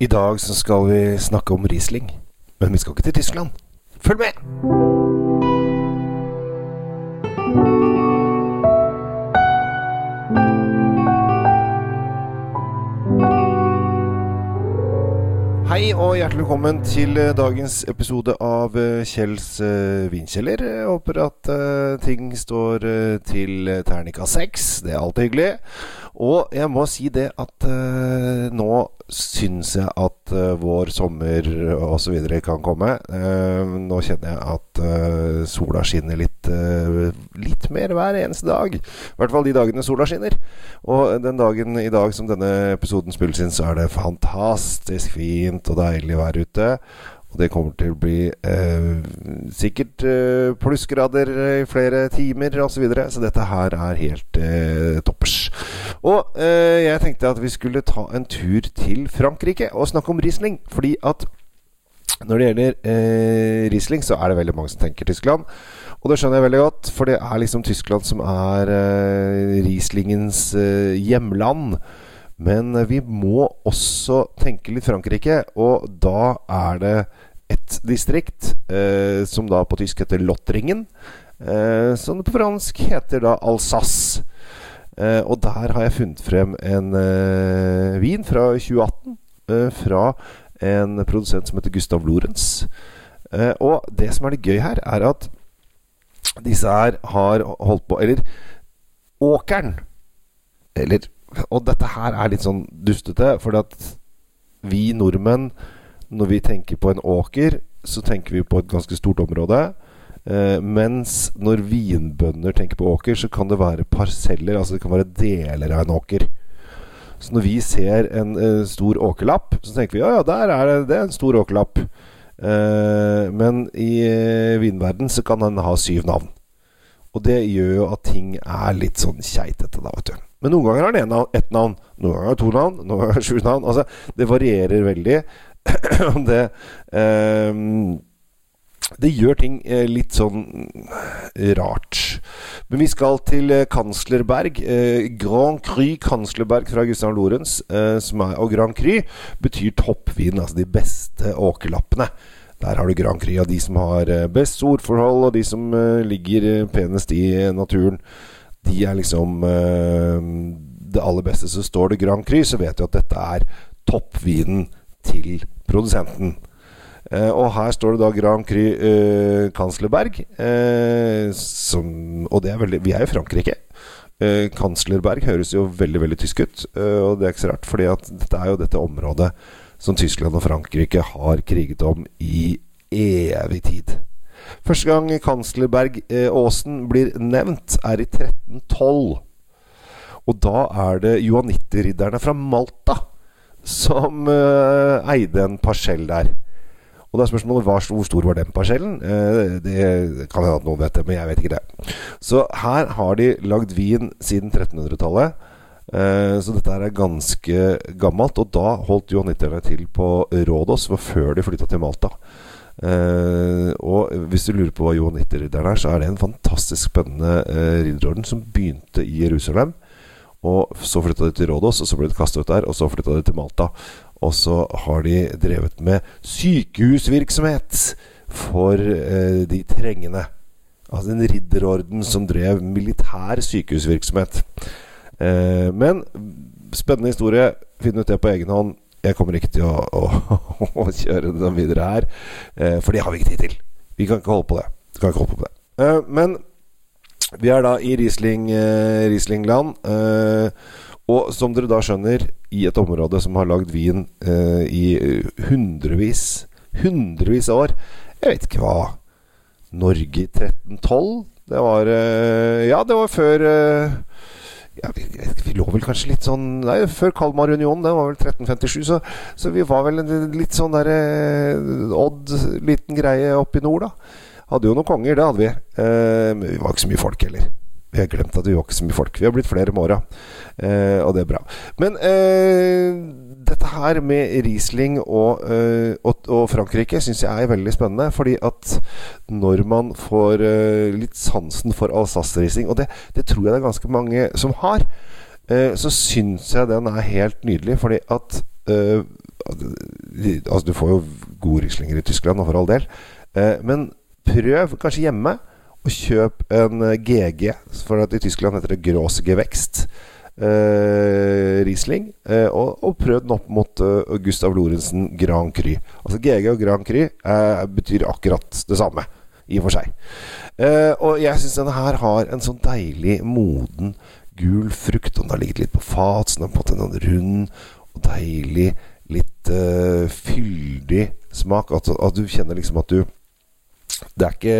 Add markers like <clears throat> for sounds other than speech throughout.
I dag så skal vi snakke om Riesling. Men vi skal ikke til Tyskland. Følg med! Hei og hjertelig velkommen til eh, dagens episode av eh, Kjells uh, vinkjeller. Jeg håper at ting står til ternika seks. Det er alltid hyggelig. Og jeg må si det at uh, nå syns jeg at vår sommer osv. kan komme. nå kjenner jeg at sola skinner litt, litt mer hver eneste dag. I hvert fall de dagene sola skinner. Og den dagen i dag som denne episoden spilles inn, så er det fantastisk fint og deilig vær ute. Og det kommer til å bli eh, sikkert plussgrader i flere timer osv. Så, videre. så dette her er helt eh, toppers. Og eh, jeg tenkte at vi skulle ta en tur til Frankrike og snakke om Riesling. Fordi at når det gjelder eh, Riesling, så er det veldig mange som tenker Tyskland. Og det skjønner jeg veldig godt, for det er liksom Tyskland som er eh, Rieslingens eh, hjemland. Men vi må også tenke litt Frankrike, og da er det et distrikt eh, som da på tysk heter Lottringen. Eh, som på fransk heter da Alsace. Eh, og der har jeg funnet frem en eh, vin fra 2018 eh, fra en produsent som heter Gustav Lorentz. og det som er litt gøy her, er at disse her har holdt på Eller åkeren Eller og dette her er litt sånn dustete, for at vi nordmenn, når vi tenker på en åker, så tenker vi på et ganske stort område. Eh, mens når vinbønder tenker på åker, så kan det være parseller, altså det kan være deler av en åker. Så når vi ser en eh, stor åkerlapp, så tenker vi ja, ja, der er det, det er en stor åkerlapp. Eh, men i eh, vinverden så kan den ha syv navn. Og det gjør jo at ting er litt sånn keitete, da, vet du. Men noen ganger har den ett navn, noen ganger har den to navn, noen ganger har den sju navn. Altså, det varierer veldig. <clears throat> det eh, Det gjør ting eh, litt sånn eh, rart. Men vi skal til eh, Kanslerberg. Grand Cru Kanslerberg fra Gustav Lorentz. Og Grand Cru betyr toppvin, altså de beste åkerlappene. Der har du Grand Cru av de som har best ordforhold, og de som ligger penest i naturen de er liksom det aller beste. Så står det Grand Cru, så vet du at dette er toppvinen til produsenten. Uh, og her står det da Grand Cru uh, Kanslerberg. Som, og det er veldig Vi er i Frankrike. Uh, Kanslerberg høres jo veldig veldig tysk ut, og det er ikke så rart, fordi at dette er jo dette området som Tyskland og Frankrike har kriget om i evig tid. Første gang Kanslerberg-åsen blir nevnt, er i 1312. Og da er det johanitterridderne fra Malta som uh, eide en parsell der. Og da er spørsmålet hvor stor var den parsellen? Uh, det kan hende at noen vet det, men jeg vet ikke det. Så her har de lagd vin siden 1300-tallet. Uh, eh, så dette er ganske gammelt. Og da holdt johanitterne til på Rådås, før de flytta til Malta. Uh, og hvis du lurer på hva johanitterridderen er, så er det en fantastisk spennende uh, ridderorden som begynte i Jerusalem. Og så flytta de til Rådås, og så ble de kasta ut der, og så flytta de til Malta. Og så har de drevet med sykehusvirksomhet for eh, de trengende. Altså en ridderorden som drev militær sykehusvirksomhet. men spennende historie. Finn ut det på egen hånd. Jeg kommer ikke til å, å, <laughs> å kjøre den videre her, eh, for det har vi ikke tid til. Vi kan ikke holde på det. Vi kan ikke holde på det. Eh, men vi er da i Riesling, eh, Rieslingland. Eh, og som dere da skjønner, i et område som har lagd vin eh, i hundrevis Hundrevis av år. Jeg vet ikke hva Norge i 1312? Det var eh, Ja, det var før ja, vi, vi, lå vel kanskje litt sånn Nei, før Kalmarunionen, det var vel 1357, så, så vi var vel en litt sånn derre eh, Odd, liten greie oppe i nord, da. Hadde jo noen konger, det hadde vi. Eh, men vi var ikke så mye folk heller. Vi har glemt at vi var ikke så mye folk. Vi har blitt flere med åra, eh, og det er bra. Men eh, dette her med Riesling og, eh, og, og Frankrike syns jeg er veldig spennende. Fordi at når man får uh, litt sansen for Alsace-Riesling, og det, det, tror jeg det er ganske mange som har, uh, så syns jeg den er helt nydelig. Fordi at Altså, du får jo gode Rieslinger i Tyskland, for all del. Eh, men prøv kanskje hjemme å kjøpe en GG, for at i Tyskland heter det Grossgevekst. Gewächst. Eh, Riesling. uh, og, og prøv den opp mot uh, Gustav Lorentzen Grand Cru. Altså GG og Grand Cru eh, betyr akkurat det samme, i og for seg. Eh, og jeg syns denne her har en sånn deilig moden gul frukt. Og den har ligget litt på fat, så den har fått en sånn rund og deilig, litt uh, fyldig smak. At, at, du kjenner liksom at du Det er ikke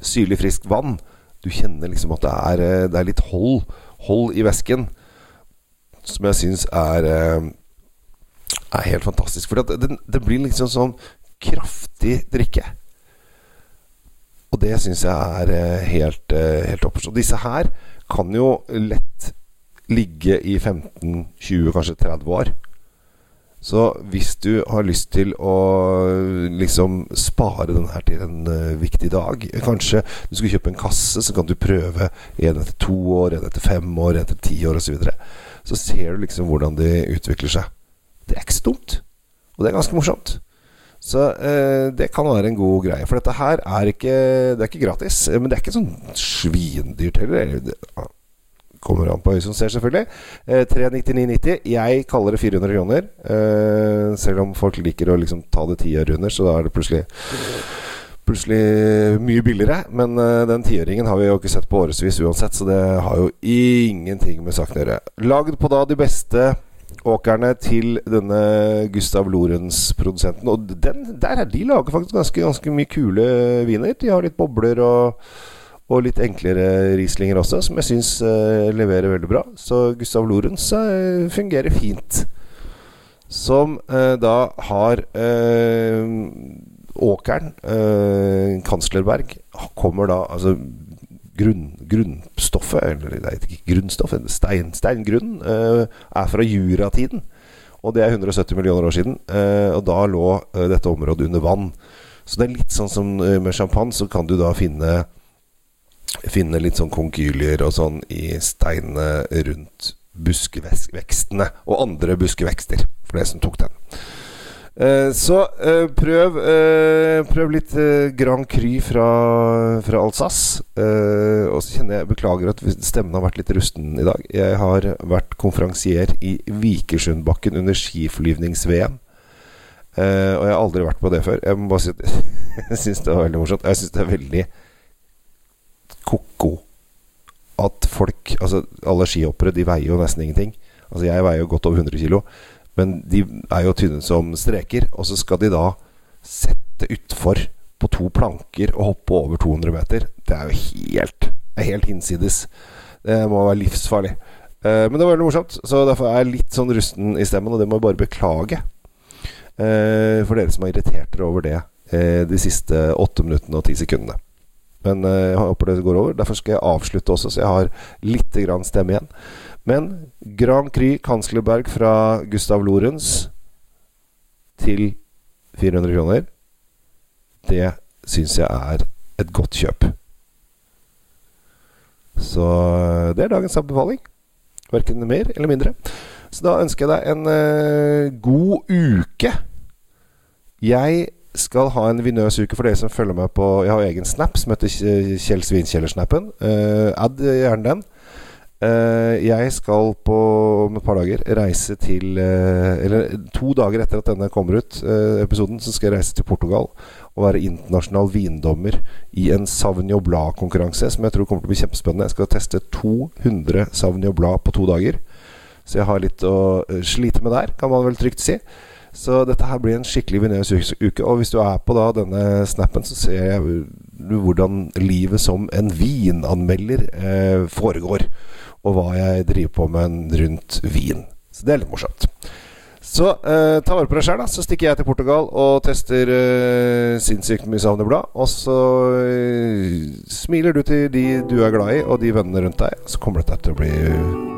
syrlig, friskt vann. Du kjenner liksom at det er, det er litt hold, hold i væsken som jeg syns er, eh, er helt fantastisk. For det, det, blir liksom sånn kraftig drikke. Og det syns jeg er eh, helt, eh, helt toppers. Og disse her kan jo lett ligge i 15-20, kanskje 30 år. Så hvis du har lyst til å liksom spare den her til en uh, viktig dag Kanskje du skal kjøpe en kasse, så kan du prøve en etter to år, en etter fem år, en etter ti år osv. Så, videre. så ser du liksom hvordan de utvikler seg. Det er ikke så dumt. Og det er ganske morsomt. Så uh, det kan være en god greie. For dette her er ikke Det er ikke gratis. Men det er ikke sånn svindyrt heller. Kommer an på øyet som ser, selvfølgelig. Eh, 399,90. Jeg kaller det 400 kroner. Eh, selv om folk liker å liksom ta det tiår under, så da er det plutselig Plutselig mye billigere. Men eh, den tiåringen har vi jo ikke sett på årevis uansett, så det har jo ingenting med saken å gjøre. Lagd på da de beste åkerne til denne Gustav Lorentz-produsenten. Og den, der er de lager faktisk ganske, ganske mye kule viner. De har litt bobler og og litt enklere Rieslinger også, som jeg syns eh, leverer veldig bra. Så Gustav Lorentz eh, fungerer fint. Som eh, da har Åkeren, Kanslerberg, kommer da Altså grunn, grunnstoffet, eller nei, ikke grunnstoffet, stein, steingrunnen, er fra juratiden. Og det er 170 millioner år siden. og da lå dette området under vann. Så det er litt sånn som med champagne, så kan du da finne finne litt sånn konkylier og sånn i steinene rundt buskevekstene og andre buskevekster, for det som tok den. Eh, så eh, prøv, eh, prøv litt eh, Grand Cru fra, fra Alsace. Eh, og så kjenner jeg Beklager at stemmen har vært litt rusten i dag. Jeg har vært konferansier i Vikersundbakken under skiflyvnings-VM. Eh, og jeg har aldri vært på det før. Jeg må bare si at <laughs> jeg syns det var veldig morsomt. Jeg syns det er veldig ko-ko at folk Altså, alle skihoppere, de veier jo nesten ingenting. Altså, jeg veier jo godt over 100 kg, men de er jo tynne som streker. Og så skal de da sette utfor på to planker og hoppe over 200 meter. Det er jo helt helt hinsides. Det må være livsfarlig. Uh, men det var veldig morsomt, så derfor er jeg litt sånn rusten i stemmen, og det må jeg bare beklage. Uh, for dere som har irritert dere over det uh, de siste åtte minuttene og ti sekundene. Men uh, jeg håper det går over. Derfor skal jeg avslutte også, så jeg har litt grann stemme igjen. Men Grand Prix Kanslerberg fra Gustav Lorentz til 400 kroner, det syns jeg er et godt kjøp. Så eh, det er dagens anbefaling. Verken mer eller mindre. Så da ønsker jeg deg en uh, god uke. Jeg skal ha en vinøs uke for dere som følger meg på Jeg har egen snap som heter Kjell Svinkjeller-snappen. Uh, add gjerne den. Uh, jeg skal på om et par dager reise til uh, Eller to dager etter at denne kommer ut, episoden, så skal jeg reise til Portugal og være internasjonal vindommer i en Sauvignon Blad-konkurranse som jeg tror kommer til å bli kjempespennende. Jeg skal teste 200 Sauvignon Blad på to dager. Så jeg har litt å slite med der, kan man vel trygt si. Så dette her blir en skikkelig vinøs uke. Og hvis du er på da denne snappen, så ser jeg hvordan livet som en vinanmelder eh, foregår. Og hva jeg driver på med rundt vin. Så det er litt morsomt. Så eh, ta vare på deg sjøl, da. Så stikker jeg til Portugal og tester eh, sinnssykt mye savneblad. Og så eh, smiler du til de du er glad i, og de vennene rundt deg. Så kommer dette til å bli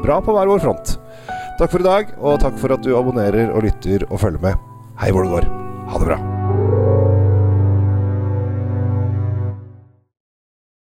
bra på hver vår front. Takk for i dag, og takk for at du abonnerer og lytter og følger med. Hei hvor det går. Ha det bra.